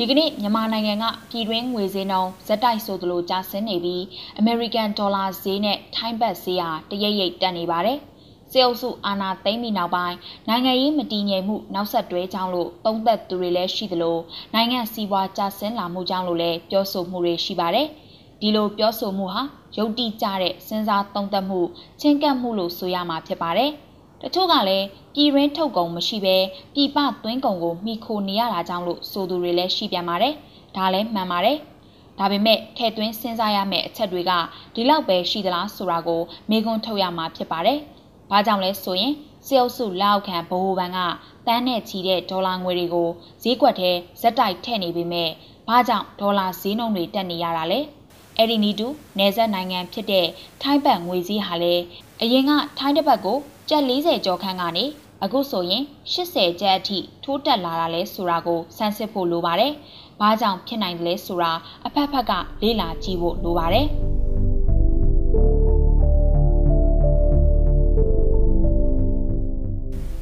ဒီကနေ့မြန်မာနိုင်ငံကပြည်တွင်းငွေဈေးနှုန်းဇက်တိုက်ဆိုသလိုကျဆင်းနေပြီးအမေရိကန်ဒေါ်လာဈေးနဲ့ထိုင်းဘတ်ဈေးဟာတရိပ်ရိပ်တက်နေပါတယ်။စေအုပ်စုအာဏာသိမ်းပြီးနောက်ပိုင်းနိုင်ငံရေးမတည်ငြိမ်မှုနောက်ဆက်တွဲကြောင့်လို့သုံးသက်သူတွေလည်းရှိသလိုနိုင်ငံစီးပွားကျဆင်းလာမှုကြောင့်လို့လည်းပြောဆိုမှုတွေရှိပါတယ်။ဒီလိုပြောဆိုမှုဟာယုတ်တိကျတဲ့စဉ်းစားသုံးသပ်မှုချင်းကပ်မှုလို့ဆိုရမှာဖြစ်ပါတယ်။ တချို့ကလည်းပြည်ရင်းထုတ်ကုန်မရှိဘဲပြည်ပသွင်းကုန်ကိုမိခိုနေရတာကြောင့်လို့ဆိုသူတွေလည်းရှိပြန်ပါတယ်။ဒါလည်းမှန်ပါတယ်။ဒါပေမဲ့ထည့်သွင်းစဉ်းစားရမယ့်အချက်တွေကဒီလောက်ပဲရှိသလားဆိုတာကိုမေးခွန်းထုတ်ရမှာဖြစ်ပါတယ်။ဘာကြောင့်လဲဆိုရင်စေအုပ်စုလောက်ခံဗဟိုဘဏ်ကတန်းနဲ့ချီတဲ့ဒေါ်လာငွေတွေကိုဈေးကွက်ထဲဇက်တိုက်ထည့်နေပေမဲ့ဘာကြောင့်ဒေါ်လာဈေးနှုန်းတွေတက်နေရတာလဲ။အဲ့ဒီနီတူနယ်စပ်နိုင်ငံဖြစ်တဲ့ထိုင်းဘတ်ငွေစည်းဟာလည်း အရင်ကထိုင်းတစ်ပတ်ကိုကျပ်40ကျော်ခန့်ကနေအခုဆိုရင်80ကျပ်အထိထိုးတက်လာတာလဲဆိုတာကိုစမ်းစစ်ဖို့လိုပါတယ်။ဘာကြောင့်ဖြစ်နိုင်တယ်လဲဆိုတာအဖက်ဖက်ကလေ့လာကြည့်ဖို့လိုပါတယ်။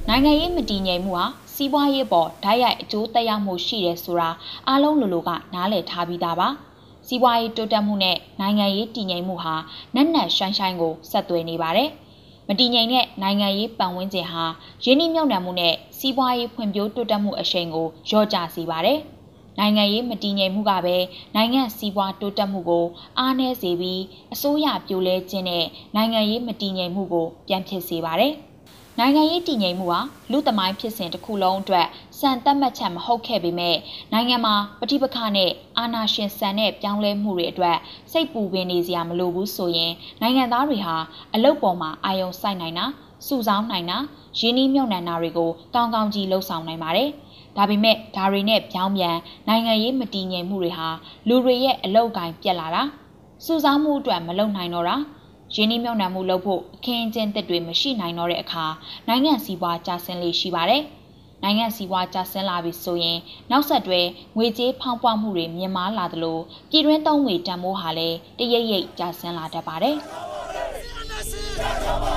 နိုင်ငံရေးမတည်ငြိမ်မှုဟာစီးပွားရေးပေါ်ဓာတ်ရိုက်အကျိုးသက်ရောက်မှုရှိတယ်ဆိုတာအားလုံးလိုလိုကနားလည်ထားပြီးသားပါ။ စီးပွားရေးတိုးတက်မှုနဲ့နိုင်ငံရေးတည်ငြိမ်မှုဟာနက်နက်ရှိုင်းရှိုင်းကိုဆက်သွယ်နေပါတယ်။မတည်ငြိမ်တဲ့နိုင်ငံရေးပတ်ဝန်းကျင်ဟာရင်းနှီးမြှုပ်နှံမှုနဲ့စီးပွားရေးဖွံ့ဖြိုးတိုးတက်မှုအရှိန်ကိုလျော့ကျစေပါတယ်။နိုင်ငံရေးမတည်ငြိမ်မှုကပဲနိုင်ငံစီးပွားတိုးတက်မှုကိုအားနည်းစေပြီးအစိုးရပြိုလဲခြင်းနဲ့နိုင်ငံရေးမတည်ငြိမ်မှုကိုပြန်ဖြစ်စေပါတယ်။ နိုင်ငံရေးတည်ငြိမ်မှုဟာလူသမိုင်းဖြစ်စဉ်တစ်ခုလုံးအတွက်စံသတ်မှတ်ချက်မဟုတ်ခဲ့ပေမဲ့နိုင်ငံမှာပဋိပက္ခနဲ့အာဏာရှင်ဆန်တဲ့ပြောင်းလဲမှုတွေအတွက်စိတ်ပူပင်နေစရာမလိုဘူးဆိုရင်နိုင်ငံသားတွေဟာအလုတ်ပေါ်မှာအာရုံစိုက်နိုင်တာစုဆောင်းနိုင်တာရင်းနှီးမြှုပ်နှံတာတွေကိုကောင်းကောင်းကြီးလှုပ်ဆောင်နိုင်ပါတယ်။ဒါပေမဲ့ဒါတွေနဲ့ပြောင်းပြန်နိုင်ငံရေးမတည်ငြိမ်မှုတွေဟာလူတွေရဲ့အလုတ်ကင်ပြက်လာတာစုဆောင်းမှုအတွက်မလုပ်နိုင်တော့တာ ရင်းနှီးမြှုပ်နှံမှုလုပ်ဖို့အခင်းအကျင်းသစ်တွေမရှိနိုင်တော့တဲ့အခါနိုင်ငံစည်းဝါးကျဆင်းလေးရှိပါတယ်။နိုင်ငံစည်းဝါးကျဆင်းလာပြီဆိုရင် နောက်ဆက်တွဲငွေကြေးဖောင်းပွားမှုတွေမြင့်မားလာသလိုပြည်တွင်းသုံးငွေတန်ဖိုးဟာလည်းတရိပ်ရိပ်ကျဆင်းလာတတ်ပါတယ်။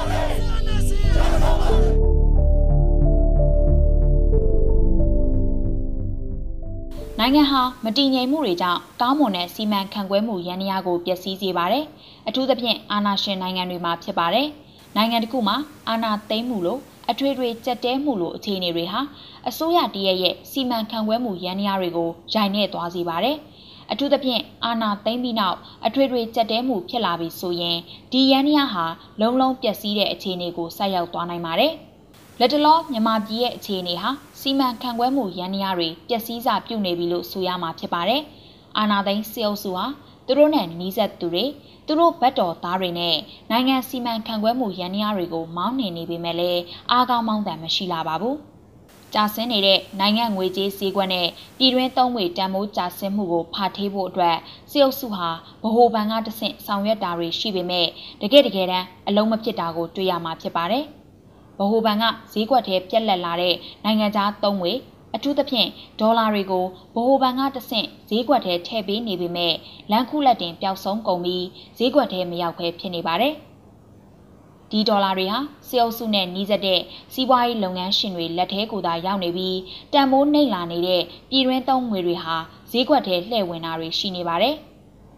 နိုင်ငံဟာမတည်ငြိမ်မှုတွေကြောင့်ကောင်းမွန်တဲ့စီမံခန့်ခွဲမှုရန်ရာကိုပျက်စီးစေပါတယ်။အထူးသဖြင့်အာဏာရှင်နိုင်ငံတွေမှာဖြစ်ပါတယ်။နိုင်ငံတစ်ခုမှာအာဏာသိမ်းမှုလို့အထွေထွေကြက်တဲမှုလို့အခြေအနေတွေဟာအစိုးရတရက်ရဲ့စီမံခန့်ခွဲမှုရန်ရာတွေကိုရိုင်နှဲ့သွားစေပါတယ်။အထူးသဖြင့်အာဏာသိမ်းပြီးနောက်အထွေထွေကြက်တဲမှုဖြစ်လာပြီဆိုရင်ဒီရန်ရာဟာလုံးလုံးပျက်စီးတဲ့အခြေအနေကိုဆိုက်ရောက်သွားနိုင်ပါတယ်။ လက်တလောမြန်မာပြည်ရဲ့အခြေအနေဟာစီမံခန့်ခွဲမှုရန်ရာတွေပျက်စီးစာပြုတ်နေပြီလို့ဆိုရမှာဖြစ်ပါတယ်။အာနာသိန်းစေအုပ်စုဟာသူတို့နဲ့နှီးဆက်သူတွေသူတို့ဘက်တော်သားတွေနဲ့နိုင်ငံစီမံခန့်ခွဲမှုရန်ရာတွေကိုမောင်းနေနေပေမဲ့လည်းအားကောင်းမောင်းတန်မရှိလာပါဘူး။ကြာဆင်းနေတဲ့နိုင်ငံငွေကြေးစည်းကွက်နဲ့ပြည်တွင်းသုံးငွေတန်ဖိုးကြာဆင်းမှုကိုဖာထေးဖို့အတွက်စေအုပ်စုဟာဗဟိုဘဏ်ကတဆင့်ဆောင်ရွက်တာတွေရှိပေမဲ့တကယ်တကယ်တမ်းအလုံးမဖြစ်တာကိုတွေ့ရမှာဖြစ်ပါတယ်။ ဗဟိုဘဏ်ကဈေးကွက်ထဲပြက်လက်လာတဲ့နိုင်ငံခြားသုံးငွေအထူးသဖြင့်ဒေါ်လာတွေကိုဗဟိုဘဏ်ကတဆင့်ဈေးကွက်ထဲထည့်ပေးနေပေမဲ့လန်ခုလက်တင်ပျောက်ဆုံးကုန်ပြီးဈေးကွက်ထဲမရောက်ဘဲဖြစ်နေပါတယ်။ဒီဒေါ်လာတွေဟာစေအုပ်စုနဲ့နှီးစပ်တဲ့စီးပွားရေးလုပ်ငန်းရှင်တွေလက်ထဲကိုသာရောက်နေပြီးတန်မိုးနှိပ်လာနေတဲ့ပြည်တွင်းသုံးငွေတွေဟာဈေးကွက်ထဲလှည့်ဝင်တာတွေရှိနေပါတယ်။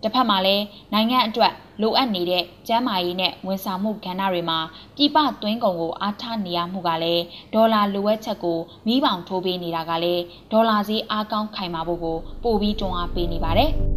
တစ်ဖက်မှာလည်းနိုင်ငံအတွက်လိုအပ်နေတဲ့ကျန်းမာရေးနဲ့ဝန်ဆောင်မှုကဏ္ဍတွေမှာပြည်ပသွင်းကုန်ကိုအားထားနေရမှုကလည်းဒေါ်လာလိုအပ်ချက်ကိုမိပေါင်ထိုးပေးနေတာကလည်းဒေါ်လာဈေးအားကောင်းခိုင်မာဖို့ကိုပိုပြီးတွန်းအားပေးနေပါတယ်။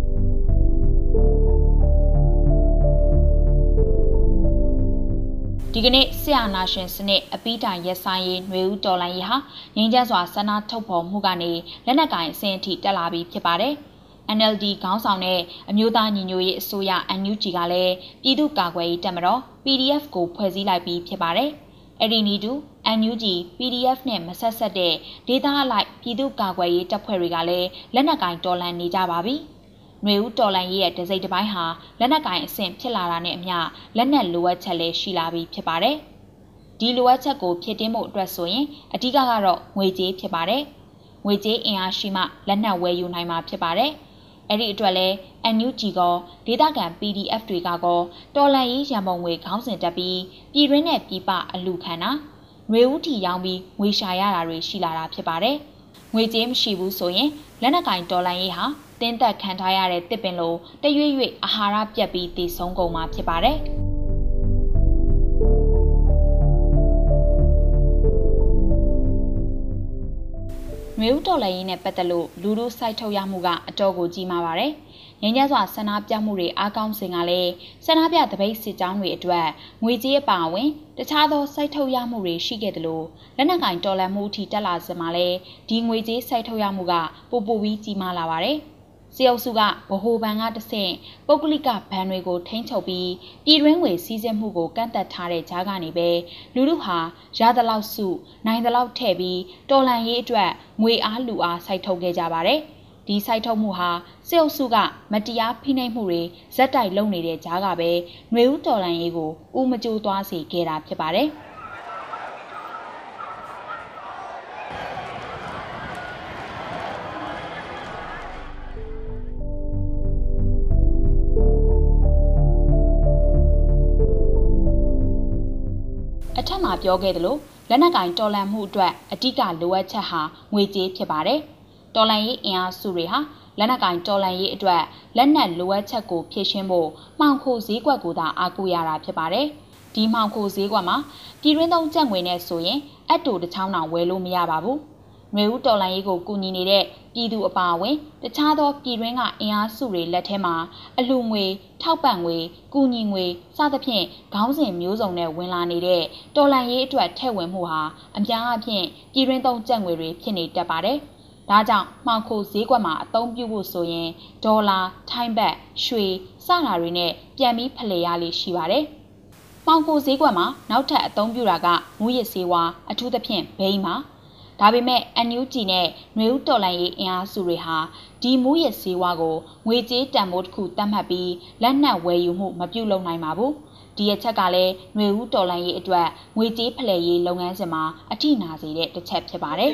ဒီကနေ့ဆရာနာရှင်စနစ်အပိတိုင်ရက်ဆိုင်ရေးຫນွေဦးတော်လိုင်းရေးဟာငင်းကျန်းစွာဆန္ဒထုတ်ဖော်မှုကနေလက်နက်ကင်အဆင့်အထိတက်လာပြီးဖြစ်ပါတယ်။ NLD ခေါင်းဆောင်တဲ့အမျိုးသားညီညွတ်ရေးအစိုးရ NUG ကလည်းပြည်သူ့ကာကွယ်ရေးတပ်မတော် PDF ကိုဖွဲ့စည်းလိုက်ပြီးဖြစ်ပါတယ်။အဲ့ဒီနီတူ NUG PDF နဲ့မဆက်ဆက်တဲ့ဒေသအလိုက်ပြည်သူ့ကာကွယ်ရေးတပ်ဖွဲ့တွေကလည်းလက်နက်ကင်တော်လှန်နေကြပါပြီ။ຫນွေဦးတော်လှန်ရေးရဲ့ဒစိမ့်တစ်ပိုင်းဟာလက်နက်ကင်အဆင့်ဖြစ်လာတာနဲ့အမျှလက်နက်လိုအပ်ချက်လည်းရှိလာပြီးဖြစ်ပါတယ်။ဒီလိုအပ်ချက်ကိုဖြည့်တင်းဖို့အတွက်ဆိုရင်အဓိကကတော့ငွေကြေးဖြစ်ပါတယ်။ငွေကြေးအင်အားရှိမှလက်နက်ဝယ်ယူနိုင်မှာဖြစ်ပါတယ်။ အဲ့ဒီအတွက်လဲ NUG ကဒေသခံ PDF တွေကကောတော်လန်ရေးရန်ပုံငွေခေါင်းစဉ်တက်ပြီးပြည်ရင်းနဲ့ပြည်ပအလူခံတာငွေဦးထီရောင်းပြီးငွေရှာရတာတွေရှိလာတာဖြစ်ပါတယ်။ငငွေကြေးမရှိဘူးဆိုရင်လက်နက်ကင်ဒေါ်လာရေးဟာတင်းသက်ခံထားရတဲ့တစ်ပင်လိုတရွေ့ရွေ့အာဟာရပြတ်ပြီးတည်ဆုံးကုန်မှာဖြစ်ပါတယ်။ မျိုးတော်လည်းရင်းနဲ့ပတ်သက်လို့လူလူစိုက်ထုတ်ရမှုကအတော်ကိုကြီးမားပါတယ်။ငင်းကြစွာဆန္ဒပြမှုတွေအားကောင်းစဉ်ကလည်းဆန္ဒပြတပိတ်စစ်ကြောင်းတွေအတွက်ငွေကြေးအပါအဝင်တခြားသောစိုက်ထုတ်ရမှုတွေရှိခဲ့တယ်လို့လက်နက်ကင်တော်လန်မှုအထိတက်လာစမှာလဲဒီငွေကြေးစိုက်ထုတ်ရမှုကပိုပိုပြီးကြီးမားလာပါတယ်။ စီအုပ်စုကဗဟိုဘဏ်ကတဆင့်ပုဂ္ဂလိကဘဏ်တွေကိုထိန်းချုပ်ပြီးပြည်တွင်းငွေစည်းစိမ်မှုကိုကန့်သက်ထားတဲ့ကြားကနေပဲလူလူဟာရသလောက်စုနိုင်သလောက်ထည့်ပြီးတော်လန်ရေးအတွက်ငွေအားလူအားစိုက်ထုတ်ခဲ့ကြပါတယ်။ဒီစိုက်ထုတ်မှုဟာစစ်အုပ်စုကမတရားဖိနှိပ်မှုတွေဇက်တိုက်လုပ်နေတဲ့ကြားကပဲຫນွေဦးတော်လန်ရေးကိုဥမကြိုးသွားစေခဲ့တာဖြစ်ပါတယ်။ မှာပြောခဲ့သလိုလက်နက်ကင်တော်လန်မှုအတွက်အဓိကလိုအပ်ချက်ဟာငွေကြေးဖြစ်ပါတယ်။တော်လန်ရေးအင်အားစုတွေဟာလက်နက်ကင်တော်လန်ရေးအတွက်လက်နက်လိုအပ်ချက်ကိုဖြည့်ရှင်းဖို့မှောင်ခိုဈေးကွက်ကိုသာအားကိုးရတာဖြစ်ပါတယ်။ဒီမှောင်ခိုဈေးကွက်မှာပြည်တွင်းသုံးကျပ်ငွေနဲ့ဆိုရင်အတူတစ်ချောင်းတောင်ဝယ်လို့မရပါဘူး။ နွေဦးတော်လှန်ရေးကိုကူညီနေတဲ့ပြည်သူအပါအဝင်တခြားသောပြည်တွင်းကအင်အားစုတွေလက်ထဲမှာအလှငွေထောက်ပံ့ငွေကူညီငွေစသဖြင့်ခေါင်းစဉ်မျိုးစုံနဲ့ဝင်လာနေတဲ့တော်လှန်ရေးအတွက်ထည့်ဝင်မှုဟာအများအပြားပြည်တွင်းသုံးကျပ်ငွေတွေဖြစ်နေတတ်ပါတယ်။ဒါကြောင့်မှောင်ခိုဈေးကွက်မှာအသုံးပြုဖို့ဆိုရင်ဒေါ်လာ၊ထိုင်းဘတ်၊ရွှေစတာတွေနဲ့ပြန်ပြီးဖလှယ်ရလေးရှိပါတယ်။မှောင်ခိုဈေးကွက်မှာနောက်ထပ်အသုံးပြုတာကမူရစ်ဆေးဝါးအထူးသဖြင့်ဘိန်းမှာ ဒါပေမဲ့ NUG နဲ့နှွေဦးတော်လိုင်းရေးအင်အားစုတွေဟာဒီမူရစေဝါကိုငွေကြေးတန်ဖိုးတစ်ခုသတ်မှတ်ပြီးလက်နက်ဝယ်ယူမှုမပြုလုပ်နိုင်ပါဘူးဒီအချက်ကလည်းຫນွေဦးတော်လိုင်းရေးအတွက်ငွေကြေးဖလှယ်ရေးလုပ်ငန်းစဉ်မှာအထိနာစေတဲ့တစ်ချက်ဖြစ်ပါတယ်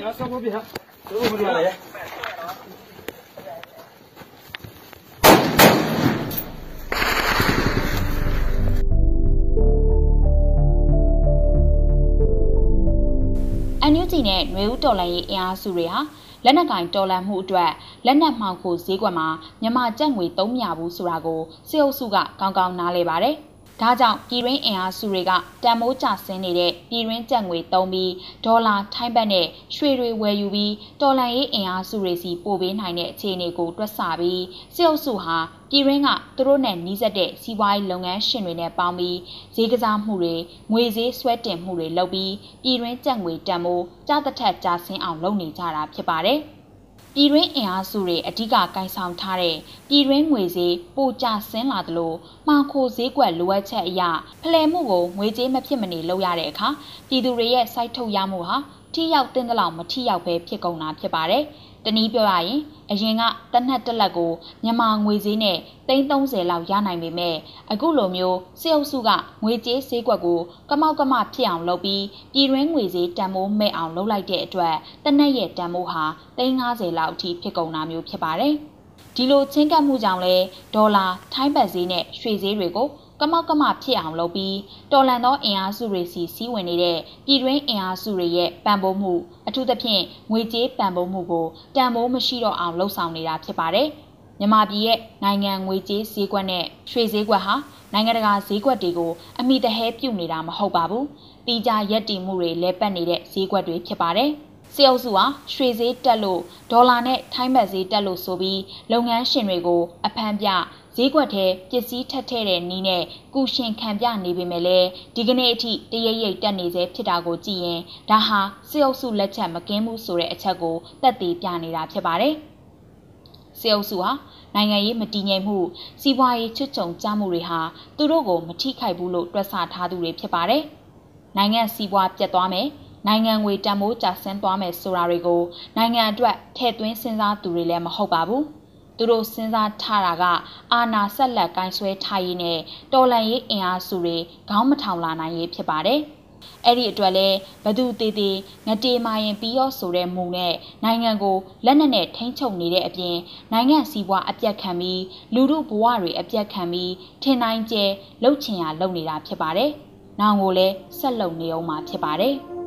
အန်ယူဂျီနဲ့ຫນွေဦးတော်လှန်ရေးအင်အားစုတွေဟာလက်နက်ကင်တော်လှန်မှုအတွက်လက်နက်မှောင်ခိုဈေးကွက်မှာမြန်မာကျပ်ငွေသုံးမြဘူးဆိုတာကိုစစ်အုပ်စုကကောင်းကောင်းနားလည်ပါတယ်။ ဒါကြောင့်ပြည်တွင်းအင်အားစုတွေကတန်မိုးကျဆင်းနေတဲ့ပြည်တွင်းကျပ်ငွေသုံးပြီးဒေါ်လာထိုင်းဘတ်နဲ့ရွှေတွေဝယ်ယူပြီးတော်လန်ရေးအင်အားစုတွေစီပို့ပေးနိုင်တဲ့အခြေအနေကိုတွက်ဆပြီးစစ်အုပ်စုဟာပြည်တွင်းကသူတို့နဲ့နှီးစပ်တဲ့စီးပွားရေးလုပ်ငန်းရှင်တွေနဲ့ပေါင်းပြီးဈေးကစားမှုတွေငွေဈေးဆွဲတင်မှုတွေလုပ်ပြီးပြည်တွင်းကျပ်ငွေတန်မိုးကြားတစ်ထက်ကြားဆင်းအောင်လုပ်နေကြတာဖြစ်ပါတယ်။ ပြည်တွင်းအင်အားစုတွေအ धिक ကင်ဆောင်ထားတဲ့ပြည်တွင်းငွေဈေးပိုကျဆင်းလာသလိုမှောင်ခိုဈေးကွက်လိုအပ်ချက်အရဖလှယ်မှုကိုငွေကြေးမဖြစ်မနေလုပ်ရတဲ့အခါပြည်သူတွေရဲ့စိုက်ထုတ်ရမှုဟာထိရောက်တဲ့လောက်မထိရောက်ပဲဖြစ်ကုန်တာဖြစ်ပါတယ်။ တနည်းပြောရရင်အရင်ကတနက်တစ်လက်ကိုမြန်မာငွေဈေးနဲ့330လောက်ရနိုင်ပေမဲ့အခုလိုမျိုးစစ်အုပ်စုကငွေကြေးဈေးကွက်ကိုကမောက်ကမဖြစ်အောင်လုပ်ပြီးပြည်တွင်းငွေဈေးတန်မိုးမဲ့အောင်လုပ်လိုက်တဲ့အတွက်တနက်ရဲ့တန်မိုးဟာ350လောက်အထိဖြစ်ကုန်တာမျိုးဖြစ်ပါတယ်။ဒီလိုချင်းကပ်မှုကြောင့်လဲဒေါ်လာထိုင်းဘတ်ဈေးနဲ့ရွှေဈေးတွေကို ကမောက်ကမဖြစ်အောင်လုပ်ပြီးတော်လန်သောအင်အားစုတွေစီစီးဝင်နေတဲ့ပြည်တွင်းအင်အားစုတွေရဲ့ပံ့ပိုးမှုအထူးသဖြင့်ငွေကြေးပံ့ပိုးမှုကိုတန်ဖိုးမရှိတော့အောင်လှုံ့ဆော်နေတာဖြစ်ပါတယ်။မြန်မာပြည်ရဲ့နိုင်ငံငွေကြေးဈေးကွက်နဲ့ရွှေဈေးကွက်ဟာနိုင်ငံတကာဈေးကွက်တွေကိုအမိတဟဲပြုတ်နေတာမဟုတ်ပါဘူး။တီကြရက်တီမှုတွေလဲပတ်နေတဲ့ဈေးကွက်တွေဖြစ်ပါတယ်။စေအုပ်စုဟာရွှေဈေးတက်လို့ဒေါ်လာနဲ့ထိုင်းဘတ်ဈေးတက်လို့ဆိုပြီးလုပ်ငန်းရှင်တွေကိုအဖမ်းပြ ဈေးကွက်ထဲပစ္စည်းထက်ထဲတဲ့နီးနဲ့ကုရှင်ခံပြနေပေမဲ့လည်းဒီကနေ့အထိတရိပ်ရိပ်တက်နေစေဖြစ်တာကိုကြည့်ရင်ဒါဟာစစ်အုပ်စုလက်ချက်မကင်းဘူးဆိုတဲ့အချက်ကိုသက်သေပြနေတာဖြစ်ပါတယ်။စစ်အုပ်စုဟာနိုင်ငံရေးမတည်ငြိမ်မှုစီးပွားရေးချွတ်ချုံကြမှုတွေဟာသူတို့ကိုမထိခိုက်ဘူးလို့တွက်ဆထားသူတွေဖြစ်ပါတယ်။နိုင်ငံစီးပွားပြတ်သွားမယ်နိုင်ငံငွေတန်ဖိုးကျဆင်းသွားမယ်ဆိုတာတွေကိုနိုင်ငံအတွက်ထည့်သွင်းစဉ်းစားသူတွေလည်းမဟုတ်ပါဘူး။ သူတို့စဉ်းစားထားတာက အာနာဆက်လက်ကိုင်းဆွဲထားရေးနဲ့တော်လန်ရေးအင်အားစုတွေခေါင်းမထောင်လာနိုင်ရေးဖြစ်ပါတယ်။အဲ့ဒီအတွက်လဲဘသူတေးသေးငတေမာရင်ပြီးရောဆိုတဲ့မူနဲ့နိုင်ငံကိုလက်နက်နဲ့ထိန်းချုပ်နေတဲ့အပြင်နိုင်ငံစီးပွားအပြတ်ခံပြီးလူမှုဘဝတွေအပြတ်ခံပြီးထင်တိုင်းကျဲလှုပ်ချင်ရလုပ်နေတာဖြစ်ပါတယ်။နောင်ကိုလည်းဆက်လုပ်နေအောင်မှာဖြစ်ပါတယ်။